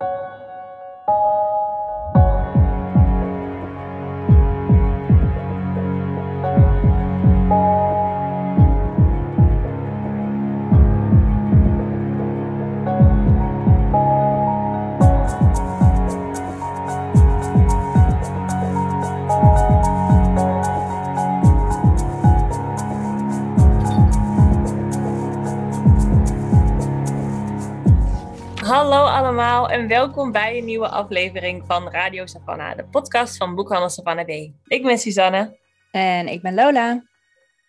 Música Hallo allemaal en welkom bij een nieuwe aflevering van Radio Savannah, de podcast van Boekhandel Savannah B. Ik ben Suzanne. En ik ben Lola.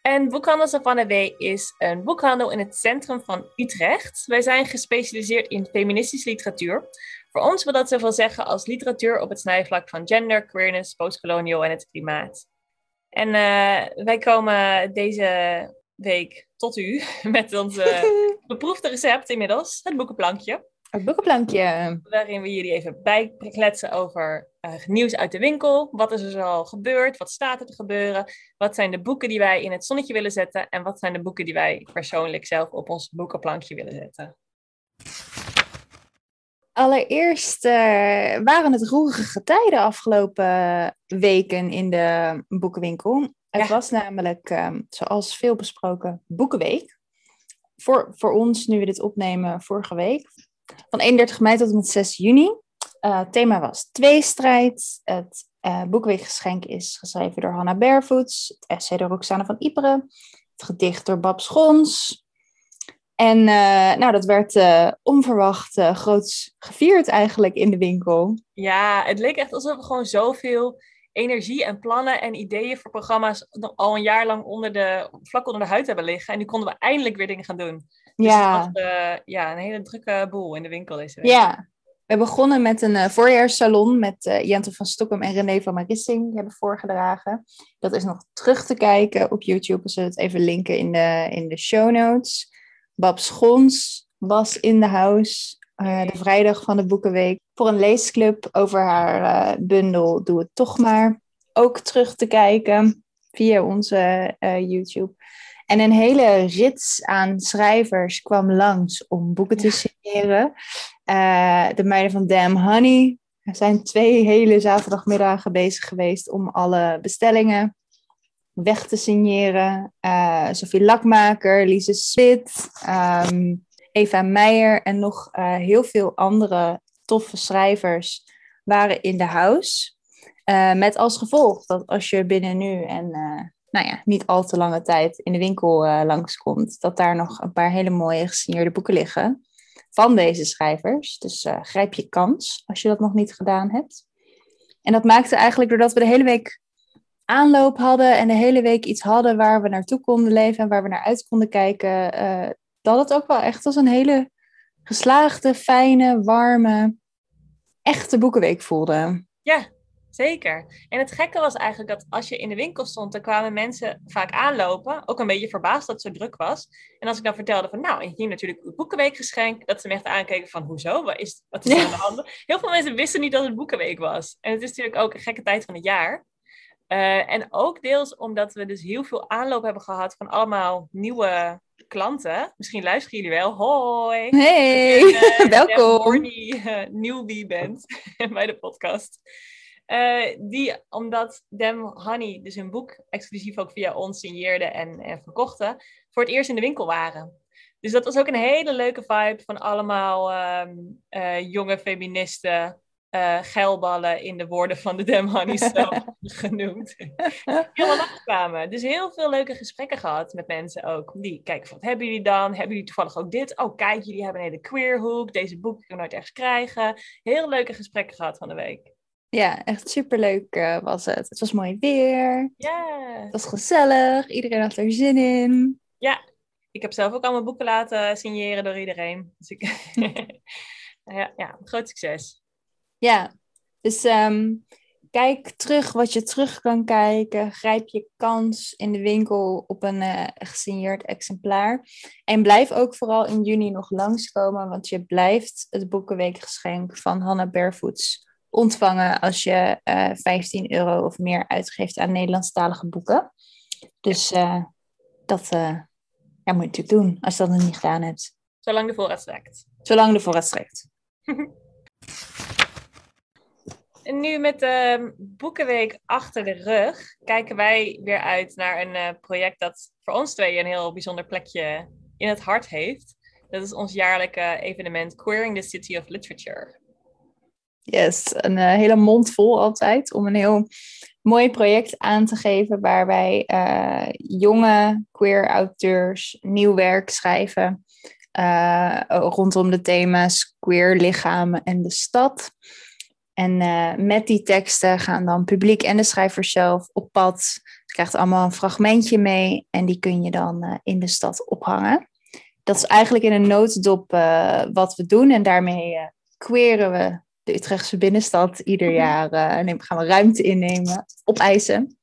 En Boekhandel Savannah B is een boekhandel in het centrum van Utrecht. Wij zijn gespecialiseerd in feministische literatuur. Voor ons wil dat zoveel zeggen als literatuur op het snijvlak van gender, queerness, postkolonial en het klimaat. En uh, wij komen deze week tot u met ons beproefde recept inmiddels, het boekenplankje. Het boekenplankje. Waarin we jullie even bijkletsen over uh, nieuws uit de winkel. Wat is er zoal gebeurd? Wat staat er te gebeuren? Wat zijn de boeken die wij in het zonnetje willen zetten? En wat zijn de boeken die wij persoonlijk zelf op ons boekenplankje willen zetten? Allereerst uh, waren het roerige tijden afgelopen weken in de boekenwinkel. Het was namelijk, um, zoals veel besproken, Boekenweek. Voor, voor ons, nu we dit opnemen, vorige week. Van 31 mei tot en met 6 juni. Het thema was tweestrijd. Het uh, boekweekgeschenk is geschreven door Hanna Barefoots. Het essay door Roxane van Ypres. Het gedicht door Bab Schons. En uh, nou, dat werd onverwacht groots gevierd eigenlijk in de winkel. Ja, het leek echt alsof we gewoon zoveel energie en plannen en ideeën voor programma's al een jaar lang onder de, vlak onder de huid hebben liggen. En nu konden we eindelijk weer dingen gaan doen. Dus ja. Was uh, ja, een hele drukke boel in de winkel deze week. Ja, we begonnen met een uh, voorjaarssalon met uh, Jente van Stockholm en René van Marissing. Die hebben voorgedragen. Dat is nog terug te kijken op YouTube. We zullen het even linken in de, in de show notes. Bab Schons was in de house. de vrijdag van de Boekenweek. Voor een leesclub over haar bundel Doe het toch maar. Ook terug te kijken via onze YouTube. En een hele rits aan schrijvers kwam langs om boeken te signeren. Uh, de meiden van Damn Honey zijn twee hele zaterdagmiddagen bezig geweest om alle bestellingen weg te signeren. Uh, Sophie Lakmaker, Lise Smit, um, Eva Meijer en nog uh, heel veel andere toffe schrijvers waren in de house. met als gevolg dat als je binnen nu en nou ja, niet al te lange tijd in de winkel uh, langskomt, dat daar nog een paar hele mooie gesigneerde boeken liggen van deze schrijvers. Dus uh, grijp je kans als je dat nog niet gedaan hebt. En dat maakte eigenlijk doordat we de hele week aanloop hadden en de hele week iets hadden waar we naartoe konden leven en waar we naar uit konden kijken, uh, dat het ook wel echt als een hele geslaagde, fijne, warme, echte boekenweek voelde. Ja, Zeker. En het gekke was eigenlijk dat als je in de winkel stond, dan kwamen mensen vaak aanlopen, ook een beetje verbaasd dat het zo druk was. En als ik dan vertelde van, nou, hier natuurlijk het Boekenweekgeschenk, dat ze me echt aankeken van, hoezo? Wat is, wat is er aan de hand? Heel veel mensen wisten niet dat het Boekenweek was. En het is natuurlijk ook een gekke tijd van het jaar. Uh, en ook deels omdat we dus heel veel aanloop hebben gehad van allemaal nieuwe klanten. Misschien luisteren jullie wel. Hoi! Hey, uh, welkom! Je uh, newbie bent bij de podcast. Uh, die, omdat Dem Honey dus een boek exclusief ook via ons signeerde en, en verkochten, voor het eerst in de winkel waren. Dus dat was ook een hele leuke vibe van allemaal um, uh, jonge feministen, uh, geilballen in de woorden van de Dem Honey zelf genoemd. Helemaal afkwamen. Dus heel veel leuke gesprekken gehad met mensen ook. Die kijken wat hebben jullie dan? Hebben jullie toevallig ook dit? Oh, kijk, jullie hebben een hele queerhoek. Deze boek kan ik nooit ergens krijgen. Heel leuke gesprekken gehad van de week. Ja, echt superleuk uh, was het. Het was mooi weer. Ja. Het was gezellig. Iedereen had er zin in. Ja, ik heb zelf ook allemaal boeken laten signeren door iedereen. Dus ik... ja, ja, groot succes. Ja, dus um, kijk terug wat je terug kan kijken. Grijp je kans in de winkel op een uh, gesigneerd exemplaar. En blijf ook vooral in juni nog langskomen, want je blijft het Boekenweekgeschenk van Hannah Barefoots ontvangen als je uh, eh, 15 euro of meer uitgeeft aan Nederlandstalige boeken. Dus uh, dat uh, ja, moet je natuurlijk doen als je dat nog niet gedaan hebt. Zolang de voorraad strekt. Zolang de voorraad strekt. En nu met de Boekenweek achter de rug, kijken wij weer uit naar een project dat voor ons twee een heel bijzonder plekje in het hart heeft. Dat is ons jaarlijke evenement Queering the City of Literature. Yes, een uh, hele mond vol altijd om een heel mooi project aan te geven waarbij uh, jonge queer auteurs nieuw werk schrijven uh, rondom de thema's queer lichamen en de stad. En met die teksten gaan dan publiek en de schrijver zelf op pad. Je krijgt allemaal een fragmentje mee en die kun je dan in de stad ophangen. Dat is eigenlijk in een notendop wat we doen en daarmee queeren we de Utrechtse binnenstad ieder mhm. jaar uh, gaan we ruimte innemen, opeisen.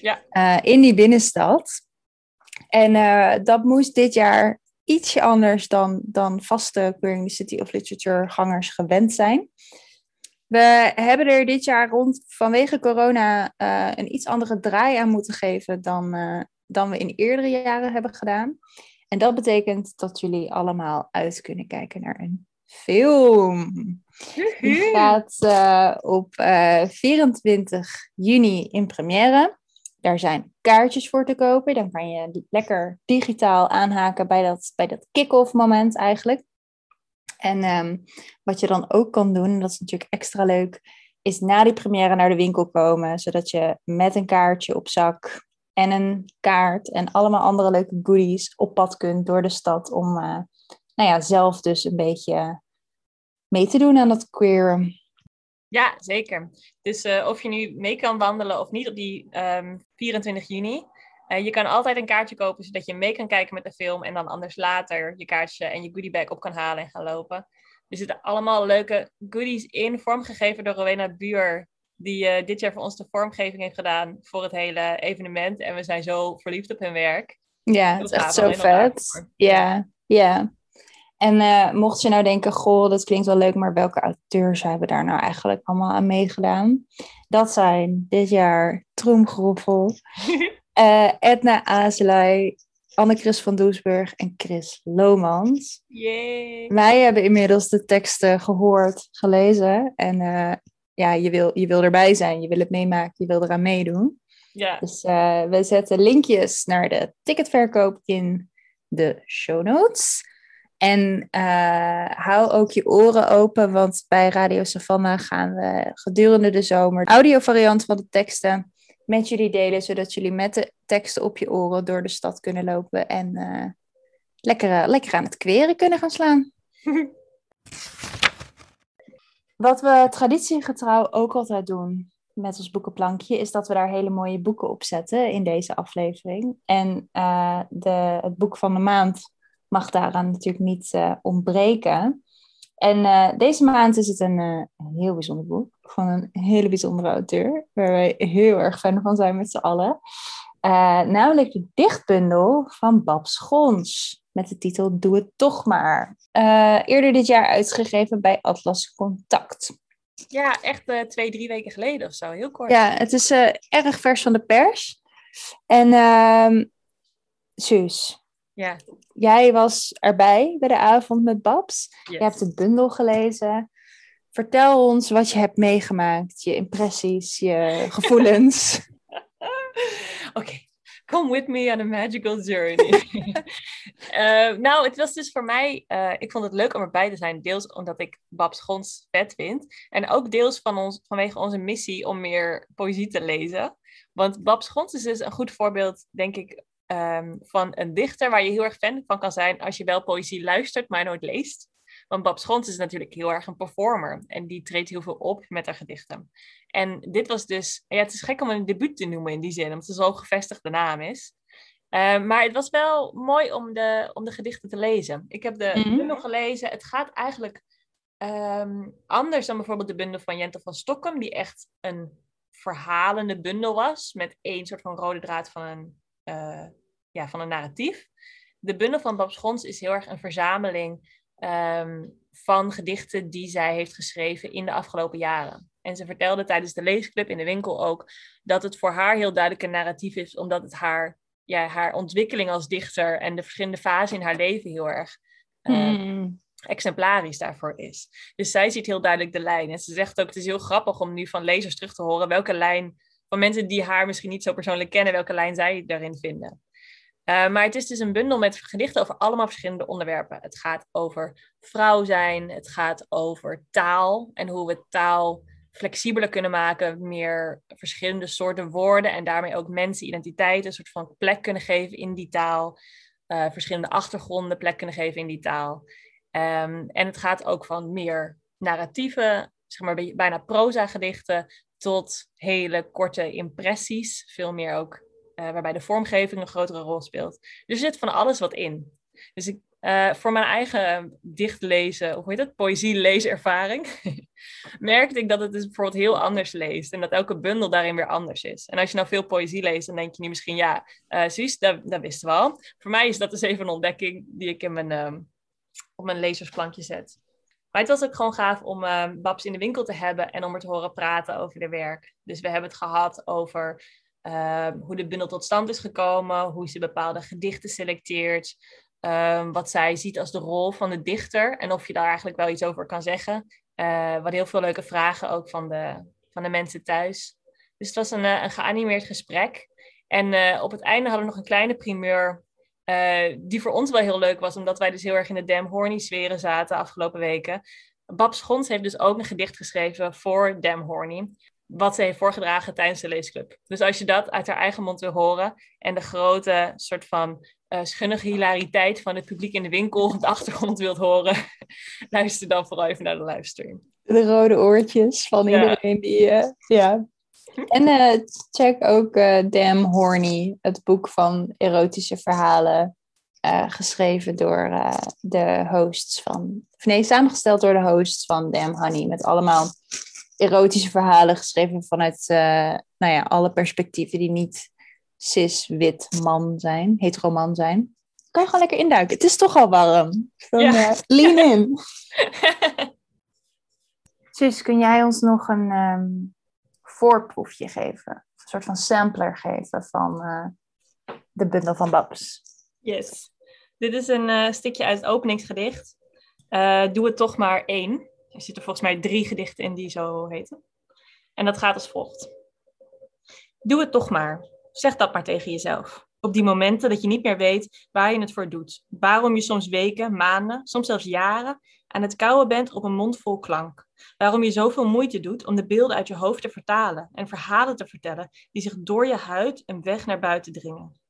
Ja. Uh, in die binnenstad. En uh, dat moest dit jaar ietsje anders dan, dan vaste Queering the City of Literature gangers gewend zijn. We hebben er dit jaar rond vanwege corona een iets andere draai aan moeten geven dan, dan we in eerdere jaren hebben gedaan. En dat betekent dat jullie allemaal uit kunnen kijken naar een film. Die gaat uh, op uh, eh, 24 juni in première. Daar zijn kaartjes voor te kopen. Dan kan je lekker digitaal aanhaken bij dat, bij dat kick-off moment eigenlijk. En um, wat je dan ook kan doen, dat is natuurlijk extra leuk, is na die première naar de winkel komen, zodat je met een kaartje op zak en een kaart en allemaal andere leuke goodies op pad kunt door de stad om uh, nou ja, zelf dus een beetje mee te doen aan dat queer. Ja, zeker. Dus uh, of je nu mee kan wandelen of niet op die um, ehm, 24 juni. Uh, je kan altijd een kaartje kopen zodat je mee kan kijken met de film. En dan anders later je kaartje en je goodiebag op kan halen en gaan lopen. Er zitten allemaal leuke goodies in, vormgegeven door Rowena Buur. Die uh, dit jaar voor ons de vormgeving heeft gedaan voor het hele evenement. En we zijn zo verliefd op hun werk. Ja, het is echt zo vet. Ja, ja. En uh, mocht je nou denken, goh, dat klinkt wel leuk, maar welke auteurs hebben daar nou eigenlijk allemaal aan meegedaan? Dat zijn dit jaar Troemgroffel, uh, Edna Azelay, Anne-Chris van Doesburg en Chris Lomans. Yay. Wij hebben inmiddels de teksten gehoord, gelezen. En uh, ja, je wil, je wil erbij zijn, je wil het meemaken, je wil eraan meedoen. Ja. Dus we zetten linkjes naar de ticketverkoop in de show notes. En uh, hou ook je oren open, want bij Radio Savannah gaan we gedurende de zomer audiovariant van de teksten met jullie delen, zodat jullie met de teksten op je oren door de stad kunnen lopen en uh, lekker, lekker aan het kweren kunnen gaan slaan. Wat we traditiegetrouw ook altijd doen met ons boekenplankje, is dat we daar hele mooie boeken op zetten in deze aflevering. En de, het boek van de maand mag daaraan natuurlijk niet uh, ontbreken. En uh, deze maand is het een, uh, heel bijzonder boek van een hele bijzondere auteur, waar wij heel erg fan van zijn met z'n allen. namelijk de dichtbundel van Bab Schons, met de titel Doe het toch maar. eerder dit jaar uitgegeven bij Atlas Contact. Ja, echt twee, drie weken geleden of zo, heel kort. Ja, het is erg vers van de pers. En Suus, ja. Jij was erbij bij de avond met Babs. Je hebt de bundel gelezen. Vertel ons wat je hebt meegemaakt, je impressies, je gevoelens. Oké, come with me on a magical journey. uh, nou, het was dus voor mij, uh, ik vond het leuk om erbij te zijn. Deels omdat ik Babs Gons vet vind. En ook deels van ons, vanwege onze missie om meer poëzie te lezen. Want Babs Gons is dus een goed voorbeeld, denk ik, Ehm, van een dichter waar je heel erg fan van kan zijn als je wel poëzie luistert, maar nooit leest. Want Bab Schons is natuurlijk heel erg een performer en die treedt heel veel op met haar gedichten. En dit was dus, ja, het is gek om een debuut te noemen in die zin, omdat het zo'n gevestigde naam is. Ehm, maar het was wel mooi om de, om de gedichten te lezen. Ik heb de mm bundel gelezen. Het gaat eigenlijk ehm, anders dan bijvoorbeeld de bundel van Jente van Stockholm, die echt een verhalende bundel was, met één soort van rode draad van een uh, ja, van een narratief. De bundel van Babs Gons is heel erg een verzameling ehm, van gedichten die zij heeft geschreven in de afgelopen jaren. En ze vertelde tijdens de leesclub in de winkel ook dat het voor haar heel duidelijk een narratief is, omdat het haar, ja, haar ontwikkeling als dichter en de verschillende fasen in haar leven heel erg uh, exemplarisch daarvoor is. Dus zij ziet heel duidelijk de lijn. En ze zegt ook, het is heel grappig om nu van lezers terug te horen welke lijn, van mensen die haar misschien niet zo persoonlijk kennen, welke lijn zij daarin vinden. Uh, maar het is dus een bundel met gedichten over allemaal verschillende onderwerpen. Het gaat over vrouw zijn, het gaat over taal en hoe we taal flexibeler kunnen maken, meer verschillende soorten woorden en daarmee ook mensen identiteit een soort van plek kunnen geven in die taal, uh, verschillende achtergronden plek kunnen geven in die taal. Um, en het gaat ook van meer narratieve, zeg maar bijna proza gedichten, tot hele korte impressies, veel meer ook uh, waarbij de vormgeving een grotere rol speelt. Dus er zit van alles wat in. Dus ik, uh, voor mijn eigen dichtlezen, of hoe heet het, poëzie-leeservaring, merkte ik dat het dus bijvoorbeeld heel anders leest. En dat elke bundel daarin weer anders is. En als je nou veel poëzie leest, dan denk je nu misschien, ja, uh, Suus, dat, dat wisten we al. Voor mij is dat dus even een ontdekking die ik in mijn, uh, op mijn lezersplankje zet. Maar het was ook gewoon gaaf om uh, Babs in de winkel te hebben en om er te horen praten over de werk. Dus we hebben het gehad over uh, hoe de bundel tot stand is gekomen, hoe ze bepaalde gedichten selecteert, uh, wat zij ziet als de rol van de dichter en of je daar eigenlijk wel iets over kan zeggen. Uh, wat heel veel leuke vragen ook van de, van de mensen thuis. Dus het was een, eh, een geanimeerd gesprek. En op het einde hadden we nog een kleine primeur die voor ons wel heel leuk was, omdat wij dus heel erg in de Damn Horny sferen zaten afgelopen weken. Bab Schons heeft dus ook een gedicht geschreven voor Damn Horny, wat ze heeft voorgedragen tijdens de leesclub. Dus als je dat uit haar eigen mond wil horen en de grote soort van uh, schunnige hilariteit van het publiek in de winkel op de achtergrond wilt horen, luister dan vooral even naar de livestream. De rode oortjes van iedereen die, uh, ja, en uh, check ook Damn Horny, het boek van erotische verhalen. Geschreven door de hosts van. Of nee, samengesteld door de hosts van Damn Honey. Met allemaal erotische verhalen geschreven vanuit nou ja, alle perspectieven die niet cis-wit man zijn, hetero man zijn. Kan je gewoon lekker induiken. Het is toch al warm. Dan, ja. lean in. Sis, kun jij ons nog een. Um, voorproefje geven. Een soort van sampler geven van uh, de bundel van Babs. Yes. Dit is een uh, stukje uit het openingsgedicht. Uh, doe het toch maar één. Er zitten volgens mij drie gedichten in die zo heten. En dat gaat als volgt. Doe het toch maar. Zeg dat maar tegen jezelf. Op die momenten dat je niet meer weet waar je het voor doet. Waarom je soms weken, maanden, soms zelfs jaren aan het kouwen bent op een mond vol klank. Waarom je zoveel moeite doet om de beelden uit je hoofd te vertalen en verhalen te vertellen die zich door je huid een weg naar buiten dringen.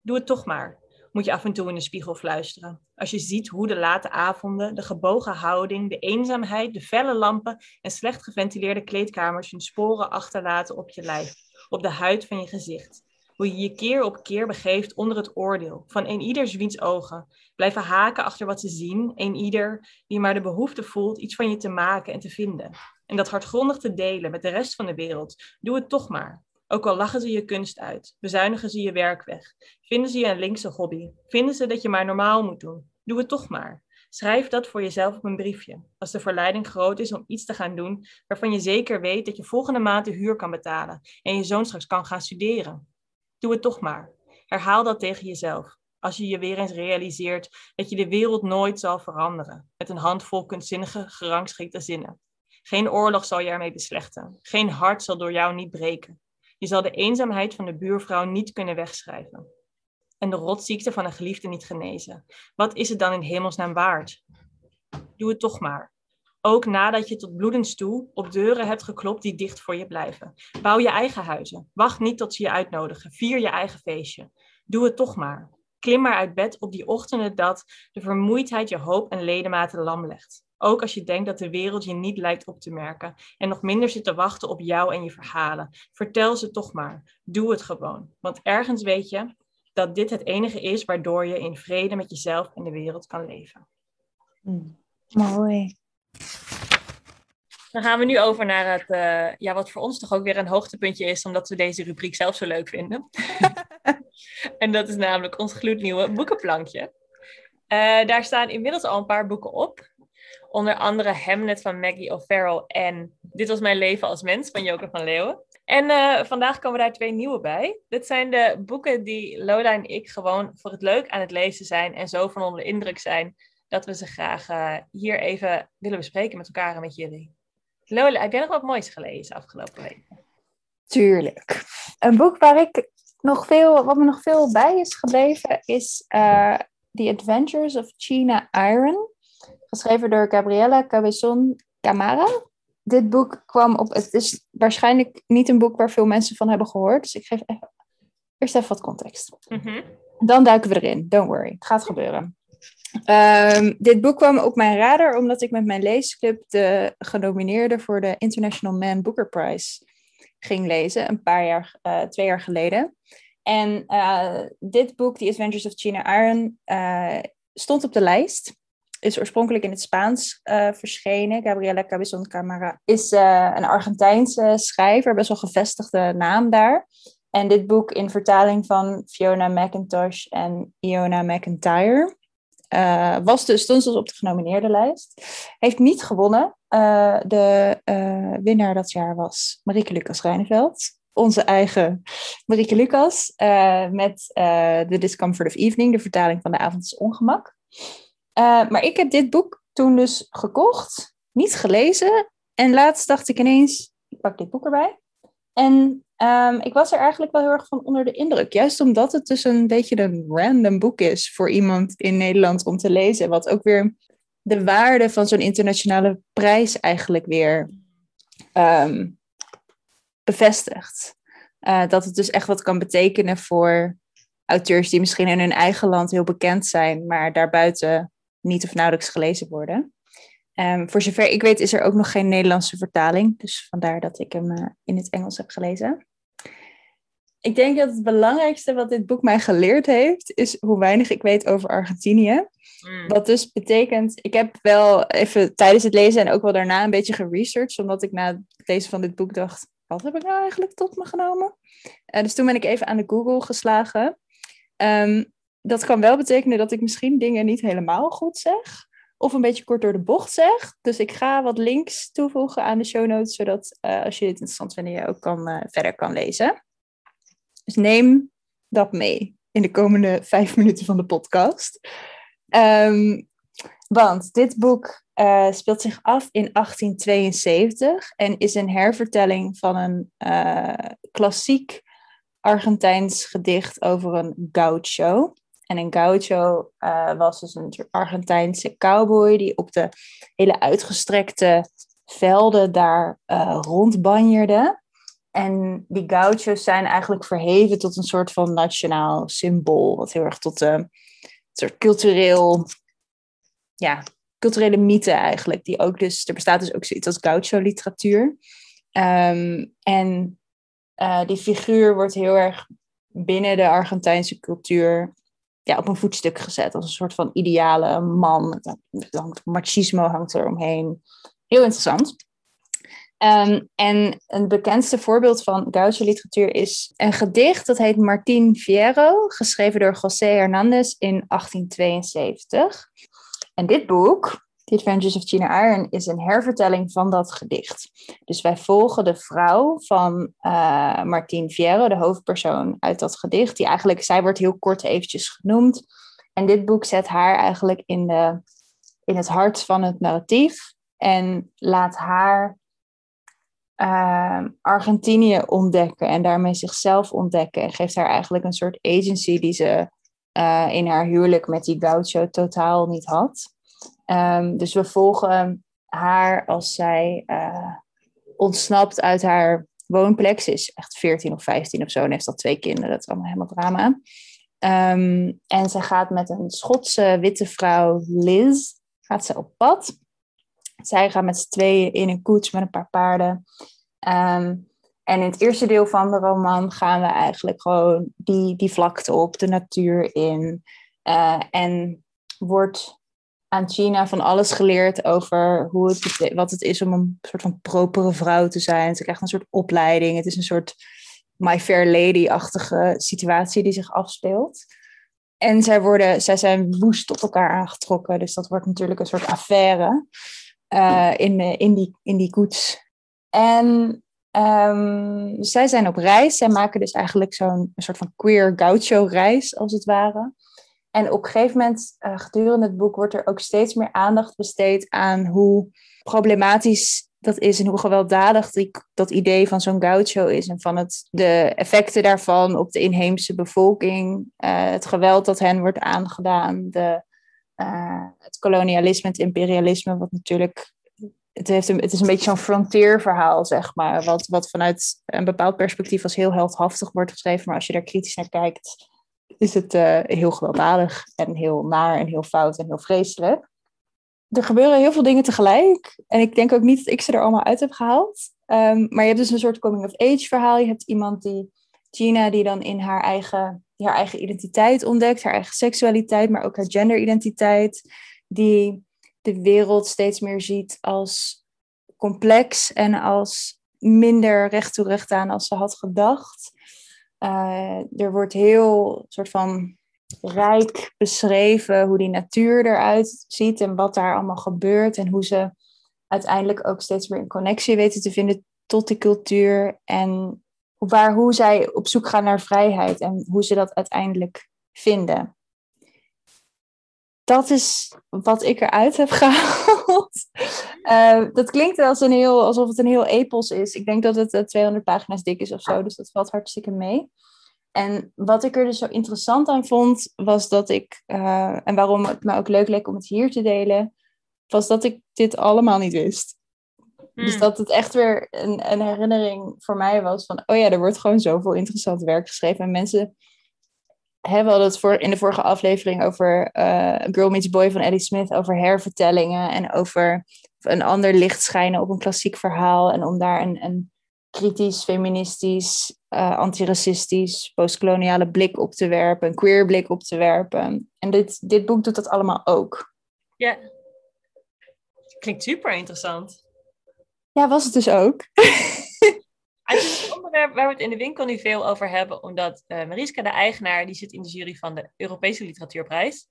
Doe het toch maar, moet je af en toe in de spiegel fluisteren. Als je ziet hoe de late avonden, de gebogen houding, de eenzaamheid, de felle lampen en slecht geventileerde kleedkamers hun sporen achterlaten op je lijf, op de huid van je gezicht hoe je je keer op keer begeeft onder het oordeel van een ieders wiens ogen. Blijven haken achter wat ze zien, een ieder die maar de behoefte voelt iets van je te maken en te vinden. En dat hardgrondig te delen met de rest van de wereld. Doe het toch maar. Ook al lachen ze je kunst uit, bezuinigen ze je werk weg, vinden ze je een linkse hobby, vinden ze dat je maar normaal moet doen. Doe het toch maar. Schrijf dat voor jezelf op een briefje. Als de verleiding groot is om iets te gaan doen waarvan je zeker weet dat je volgende maand de huur kan betalen en je zoon straks kan gaan studeren. Doe het toch maar. Herhaal dat tegen jezelf. Als je je weer eens realiseert dat je de wereld nooit zal veranderen. Met een handvol kunstzinnige, gerangschikte zinnen. Geen oorlog zal je ermee beslechten. Geen hart zal door jou niet breken. Je zal de eenzaamheid van de buurvrouw niet kunnen wegschrijven. En de rotziekte van een geliefde niet genezen. Wat is het dan in hemelsnaam waard? Doe het toch maar. Ook nadat je tot bloedens toe op deuren hebt geklopt die dicht voor je blijven. Bouw je eigen huizen. Wacht niet tot ze je uitnodigen. Vier je eigen feestje. Doe het toch maar. Klim maar uit bed op die ochtenden dat de vermoeidheid je hoop en ledematen lam legt. Ook als je denkt dat de wereld je niet lijkt op te merken en nog minder zit te wachten op jou en je verhalen. Vertel ze toch maar. Doe het gewoon. Want ergens weet je dat dit het enige is waardoor je in vrede met jezelf en de wereld kan leven. Mm. Mooi. Dan gaan we nu over naar het, uh, ja, wat voor ons toch ook weer een hoogtepuntje is, omdat we deze rubriek zelf zo leuk vinden. en dat is namelijk ons gloednieuwe boekenplankje. Uh, daar staan inmiddels al een paar boeken op. Onder andere Hamlet van Maggie O'Farrell en Dit was mijn leven als mens van Joke van Leeuwen. En uh, vandaag komen daar twee nieuwe bij. Dit zijn de boeken die Lola en ik gewoon voor het leuk aan het lezen zijn en zo van onder de indruk zijn dat we ze graag eh, hier even willen bespreken met elkaar en met jullie. Lola, heb jij nog wat moois gelezen afgelopen week? Tuurlijk. Een boek waar ik nog veel, wat me nog veel bij is gebleven, is uh, The Adventures of China Iron. Geschreven door Gabriela Cabezon Camara. Dit boek kwam op. Het is waarschijnlijk niet een boek waar veel mensen van hebben gehoord. Dus ik geef even, eerst even wat context. Mhm. Dan duiken we erin. Don't worry. Het gaat gebeuren. Ehm, dit boek kwam op mijn radar omdat ik met mijn leesclub de genomineerde voor de International Man Booker Prize ging lezen, een paar jaar, uh, twee jaar geleden. En uh, dit boek, The Adventures of China Iron, uh, stond op de lijst. Is oorspronkelijk in het Spaans verschenen. Gabriela Cabezon Camara is een Argentijnse schrijver, best wel gevestigde naam daar. En dit boek in vertaling van Fiona McIntosh en Iona McIntyre. Uh, was dus, dus op de genomineerde lijst. Heeft niet gewonnen. Uh, de uh, winnaar dat jaar was Marieke Lucas Rijneveld. Onze eigen Marieke Lucas. met The Discomfort of Evening, de vertaling van De Avond is Ongemak. maar ik heb dit boek toen dus gekocht, niet gelezen. En laatst dacht ik ineens, ik pak dit boek erbij. En um, ik was er eigenlijk wel heel erg van onder de indruk. Juist omdat het dus een beetje een random boek is voor iemand in Nederland om te lezen. Wat ook weer de waarde van zo'n internationale prijs eigenlijk weer um, bevestigt. Uh, dat het dus echt wat kan betekenen voor auteurs die misschien in hun eigen land heel bekend zijn, maar daarbuiten niet of nauwelijks gelezen worden. Um, voor zover ik weet is er ook nog geen Nederlandse vertaling. Dus vandaar dat ik hem uh, in het Engels heb gelezen. Ik denk dat het belangrijkste wat dit boek mij geleerd heeft, is hoe weinig ik weet over Argentinië. Mm. Wat dus betekent, ik heb wel even tijdens het lezen en ook wel daarna een beetje geresearched, omdat ik na het lezen van dit boek dacht, wat heb ik nou eigenlijk tot me genomen? Uh, dus toen ben ik even aan de Google geslagen. Um, dat kan wel betekenen dat ik misschien dingen niet helemaal goed zeg of een beetje kort door de bocht zeg. Dus ik ga wat links toevoegen aan de show notes, zodat uh, als je dit interessant vindt, je ook kan, uh, verder kan lezen. Dus neem dat mee in de komende vijf minuten van de podcast. Um, want dit boek uh, speelt zich af in 1872 en is een hervertelling van een klassiek Argentijns gedicht over een gaucho. En een gaucho uh, was dus een Argentijnse cowboy die op de hele uitgestrekte velden daar uh, rondbanjerde. En die gauchos zijn eigenlijk verheven tot een soort van nationaal symbool, wat heel erg tot een soort cultureel, ja, culturele mythe eigenlijk, die ook dus, er bestaat dus ook zoiets als gaucho-literatuur. Um, en uh, die figuur wordt heel erg binnen de Argentijnse cultuur ja, op een voetstuk gezet. Als een soort van ideale man. Machismo hangt er omheen. Heel interessant. Um, en een bekendste voorbeeld van Gaucho literatuur is een gedicht dat heet Martín Fierro, geschreven door José Hernández in 1872. En dit boek The Adventures of China Iron is een hervertelling van dat gedicht. Dus wij volgen de vrouw van uh, Martine Fierro, de hoofdpersoon uit dat gedicht. Die eigenlijk, zij wordt heel kort eventjes genoemd. En dit boek zet haar eigenlijk in, de, in het hart van het narratief. En laat haar uh, Argentinië ontdekken en daarmee zichzelf ontdekken. En geeft haar eigenlijk een soort agency die ze uh, in haar huwelijk met die gaucho totaal niet had. Um, dus we volgen haar als zij uh, ontsnapt uit haar woonplek. Ze is echt 14 of 15 of zo en heeft al twee kinderen. Dat is allemaal helemaal drama. Um, en ze gaat met een Schotse witte vrouw, Liz, gaat ze op pad. Zij gaat met z'n tweeën in een koets met een paar paarden. Um, en in het eerste deel van de roman gaan we eigenlijk gewoon die, die vlakte op, de natuur in. Uh, en wordt aan China van alles geleerd over hoe het, wat het is om een soort van propere vrouw te zijn. Ze krijgt een soort opleiding. Het is een soort My Fair Lady-achtige situatie die zich afspeelt. En zij, worden, zij zijn woest tot elkaar aangetrokken. Dus dat wordt natuurlijk een soort affaire uh, in, in, die, in die koets. En um, zij zijn op reis. Zij maken dus eigenlijk zo'n soort van queer gaucho-reis, als het ware. En op een gegeven moment, uh, gedurende het boek, wordt er ook steeds meer aandacht besteed aan hoe problematisch dat is en hoe gewelddadig die, dat idee van zo'n gaucho is en van het, de effecten daarvan op de inheemse bevolking, uh, het geweld dat hen wordt aangedaan, de, uh, het kolonialisme, het imperialisme, wat natuurlijk het, heeft het is een beetje zo'n frontierverhaal, zeg maar. Wat, wat vanuit een bepaald perspectief als heel heldhaftig wordt geschreven. Maar als je daar kritisch naar kijkt, is het uh, heel gewelddadig en heel naar en heel fout en heel vreselijk. Er gebeuren heel veel dingen tegelijk. En ik denk ook niet dat ik ze er allemaal uit heb gehaald. Um, maar je hebt dus een soort coming-of-age verhaal. Je hebt iemand die, Gina, die dan in haar eigen, haar eigen identiteit ontdekt. Haar eigen seksualiteit, maar ook haar genderidentiteit. Die de wereld steeds meer ziet als complex en als minder recht toe recht aan als ze had gedacht. Uh, er wordt heel soort van rijk beschreven hoe die natuur eruit ziet en wat daar allemaal gebeurt en hoe ze uiteindelijk ook steeds meer een connectie weten te vinden tot die cultuur en waar, hoe zij op zoek gaan naar vrijheid en hoe ze dat uiteindelijk vinden dat is wat ik eruit heb gehaald. Uh, dat klinkt als een heel, alsof het een heel epos is. Ik denk dat het 200 eh, pagina's dik is of zo, dus dat valt hartstikke mee. En wat ik er dus zo interessant aan vond, was dat ik, uh, en waarom het me ook leuk leek om het hier te delen, was dat ik dit allemaal niet wist. Dus hmm. dat het echt weer een, een herinnering voor mij was van, oh ja, er wordt gewoon zoveel interessant werk geschreven. En mensen we hadden het voor, in de vorige aflevering over uh, Girl Meets Boy van Eddie Smith, over hervertellingen en over een ander licht schijnen op een klassiek verhaal en om daar een, een kritisch, feministisch, uh, antiracistisch, postkoloniale blik op te werpen, een queer blik op te werpen. En dit, dit boek doet dat allemaal ook. Ja, klinkt super interessant. Ja, was het dus ook. Het is een onderwerp waar we het in de winkel nu veel over hebben, omdat uh, Mariska, de eigenaar, die zit in de jury van de Europese Literatuurprijs.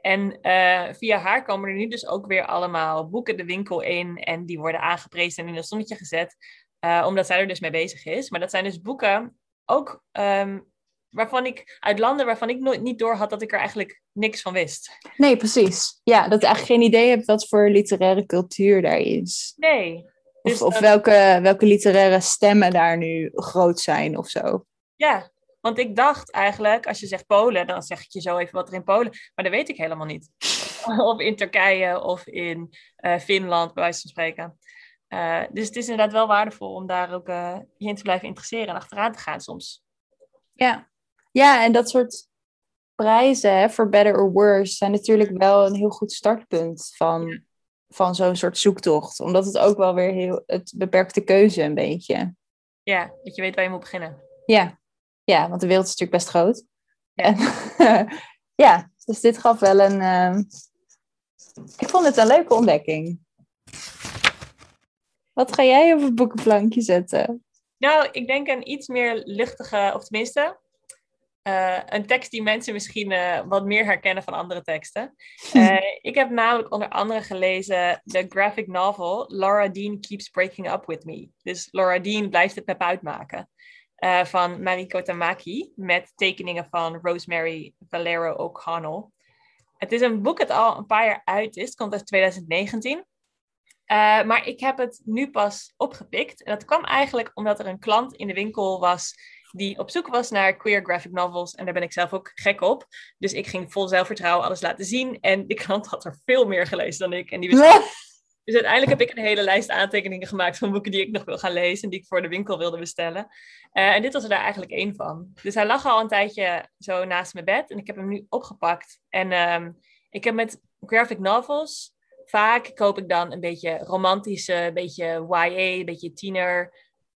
En uh, via haar komen er nu dus ook weer allemaal boeken de winkel in en die worden aangeprezen en in een zonnetje gezet, uh, omdat zij er dus mee bezig is. Maar dat zijn dus boeken ook um, waarvan ik, uit landen waarvan ik nooit niet door had dat ik er eigenlijk niks van wist. Nee, precies. Ja, dat ik eigenlijk geen idee heb wat voor literaire cultuur daar is. Nee, dus, of, welke, welke literaire stemmen daar nu groot zijn of zo. Ja, want ik dacht eigenlijk, als je zegt Polen, dan zeg ik je zo even wat er in Polen. Maar dat weet ik helemaal niet. of in Turkije of in uh, Finland, bij wijze van spreken. Uh, dus het is inderdaad wel waardevol om daar ook uh, je in te blijven interesseren en achteraan te gaan soms. Ja, ja en dat soort prijzen, voor better or worse, zijn natuurlijk wel een heel goed startpunt van van zo'n soort zoektocht. Omdat het ook wel weer heel, het beperkt de keuze een beetje. Ja, dat je weet waar je moet beginnen. Ja, ja want de wereld is natuurlijk best groot. Ja, en, ja dus dit gaf wel een... Uh... ik vond het een leuke ontdekking. Wat ga jij op het boekenplankje zetten? Nou, ik denk een iets meer luchtige, of tenminste, uh, een tekst die mensen misschien uh, wat meer herkennen van andere teksten. Uh, ik heb namelijk onder andere gelezen de graphic novel Laura Dean Keeps Breaking Up With Me. Dus Laura Dean blijft het met uitmaken. Van Mariko Tamaki met tekeningen van Rosemary Valero O'Connell. Het is een boek dat al een paar jaar uit is. Het komt uit 2019. maar ik heb het nu pas opgepikt. En dat kwam eigenlijk omdat er een klant in de winkel was die op zoek was naar queer graphic novels. En daar ben ik zelf ook gek op. Dus ik ging vol zelfvertrouwen alles laten zien. En die klant had er veel meer gelezen dan ik. En die wist... Dus uiteindelijk heb ik een hele lijst aantekeningen gemaakt van boeken die ik nog wil gaan lezen en die ik voor de winkel wilde bestellen. Uh, en dit was er daar eigenlijk één van. Dus hij lag al een tijdje zo naast mijn bed en ik heb hem nu opgepakt. En um, ik heb met graphic novels, vaak koop ik dan een beetje romantische, een beetje YA, een beetje tiener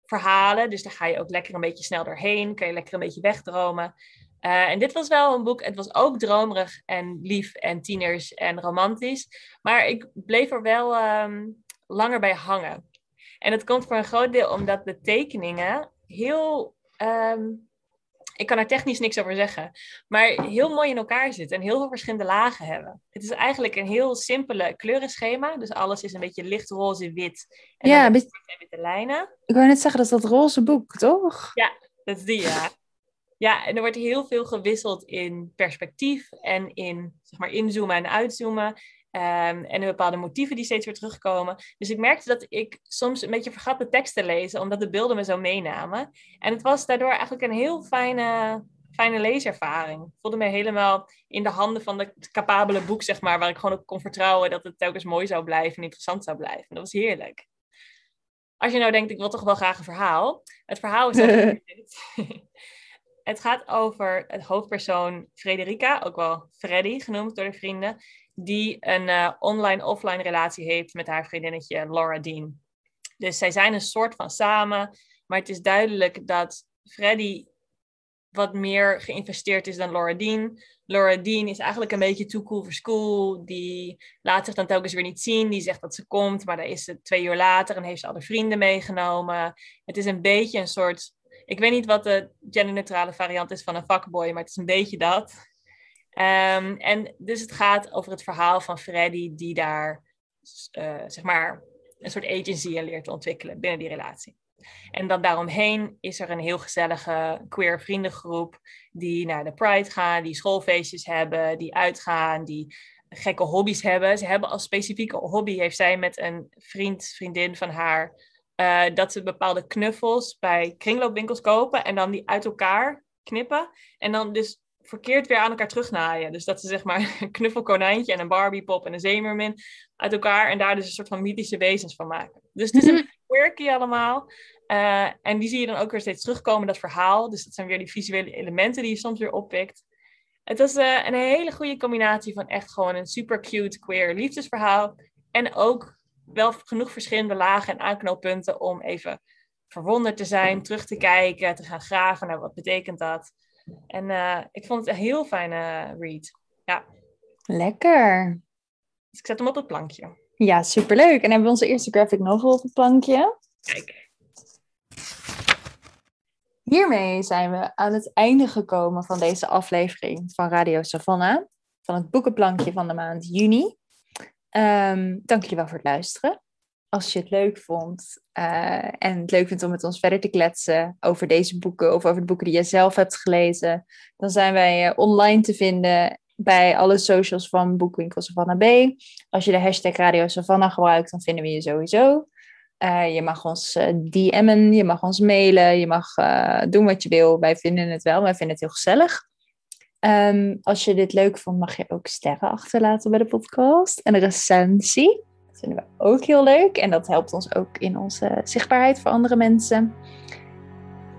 verhalen. Dus daar ga je ook lekker een beetje snel doorheen. Kan je lekker een beetje wegdromen. Uh, en dit was wel een boek. Het was ook dromerig en lief en tieners en romantisch. Maar ik bleef er wel um, langer bij hangen. En het komt voor een groot deel omdat de tekeningen heel um, ik kan er technisch niks over zeggen. Maar heel mooi in elkaar zitten en heel veel verschillende lagen hebben. Het is eigenlijk een heel simpele kleurenschema. Dus alles is een beetje lichtroze, wit. En ja, beetje... witte lijnen. Ik wou net zeggen, dat is dat roze boek, toch? Ja, dat is die, ja. Ja, en er wordt heel veel gewisseld in perspectief en in zeg maar, inzoomen en uitzoomen. Um, en bepaalde motieven die steeds weer terugkomen. Dus ik merkte dat ik soms een beetje vergat de tekst te lezen, omdat de beelden me zo meenamen. En het was daardoor eigenlijk een heel fijne, fijne leeservaring. Ik voelde me helemaal in de handen van de capabele boek, zeg maar, waar ik gewoon op kon vertrouwen dat het telkens mooi zou blijven en interessant zou blijven. dat was heerlijk. Als je nou denkt, ik wil toch wel graag een verhaal. Het verhaal is Het gaat over het hoofdpersoon Frederica, ook wel Freddy genoemd door de vrienden, die een uh, online-offline relatie heeft met haar vriendinnetje Laura Dean. Dus zij zijn een soort van samen, maar het is duidelijk dat Freddy wat meer geïnvesteerd is dan Laura Dean. Laura Dean is eigenlijk een beetje too cool for school. Die laat zich dan telkens weer niet zien. Die zegt dat ze komt, maar dan is ze twee uur later en heeft ze alle vrienden meegenomen. Het is een beetje een soort ik weet niet wat de genderneutrale variant is van een fuckboy, maar het is een beetje dat. Um, en dus het gaat over het verhaal van Freddy, die daar uh, zeg maar een soort agency leert te ontwikkelen binnen die relatie. En dan daaromheen is er een heel gezellige queer vriendengroep die naar de Pride gaan, die schoolfeestjes hebben, die uitgaan, die gekke hobby's hebben. Ze hebben als specifieke hobby, heeft zij met een vriend, vriendin van haar uh, dat ze bepaalde knuffels bij kringloopwinkels kopen en dan die uit elkaar knippen. En dan dus verkeerd weer aan elkaar terugnaaien. Dus dat ze zeg maar een knuffelkonijntje en een Barbiepop en een zeemermin uit elkaar en daar dus een soort van mythische wezens van maken. Dus het is een quirky allemaal. Uh, en die zie je dan ook weer steeds terugkomen, dat verhaal. Dus dat zijn weer die visuele elementen die je soms weer oppikt. Het was uh, een hele goede combinatie van echt gewoon een super cute queer liefdesverhaal. En ook wel genoeg verschillende lagen en aanknooppunten om even verwonderd te zijn, terug te kijken, te gaan graven naar wat betekent dat. En uh, ik vond het een heel fijne read. Ja. Lekker. Dus ik zet hem op het plankje. Ja, superleuk. En hebben we onze eerste graphic novel op het plankje. Kijk. Hiermee zijn we aan het einde gekomen van deze aflevering van Radio Savannah. Van het boekenplankje van de maand juni. Um, dank jullie wel voor het luisteren. Als je het leuk vond uh, en het leuk vindt om met ons verder te kletsen over deze boeken of over de boeken die je zelf hebt gelezen, dan zijn wij uh, online te vinden bij alle socials van Boekwinkel Savannah B. Als je de hashtag Radio Savannah gebruikt, dan vinden we je sowieso. Uh, je mag ons DM'en, je mag ons mailen, je mag doen wat je wil. Wij vinden het wel, wij vinden het heel gezellig. Um, als je dit leuk vond, mag je ook sterren achterlaten bij de podcast. En een recensie. Dat vinden we ook heel leuk. En dat helpt ons ook in onze zichtbaarheid voor andere mensen.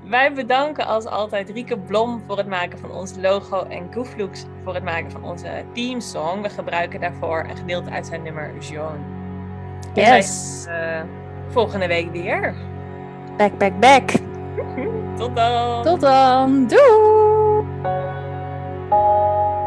Wij bedanken als altijd Rieke Blom voor het maken van ons logo en Gooflooks voor het maken van onze teamsong. We gebruiken daarvoor een gedeelte uit zijn nummer Jean. Yes. Uh, volgende week weer. Back, back, back. Tot dan. Tot dan. Doei. Música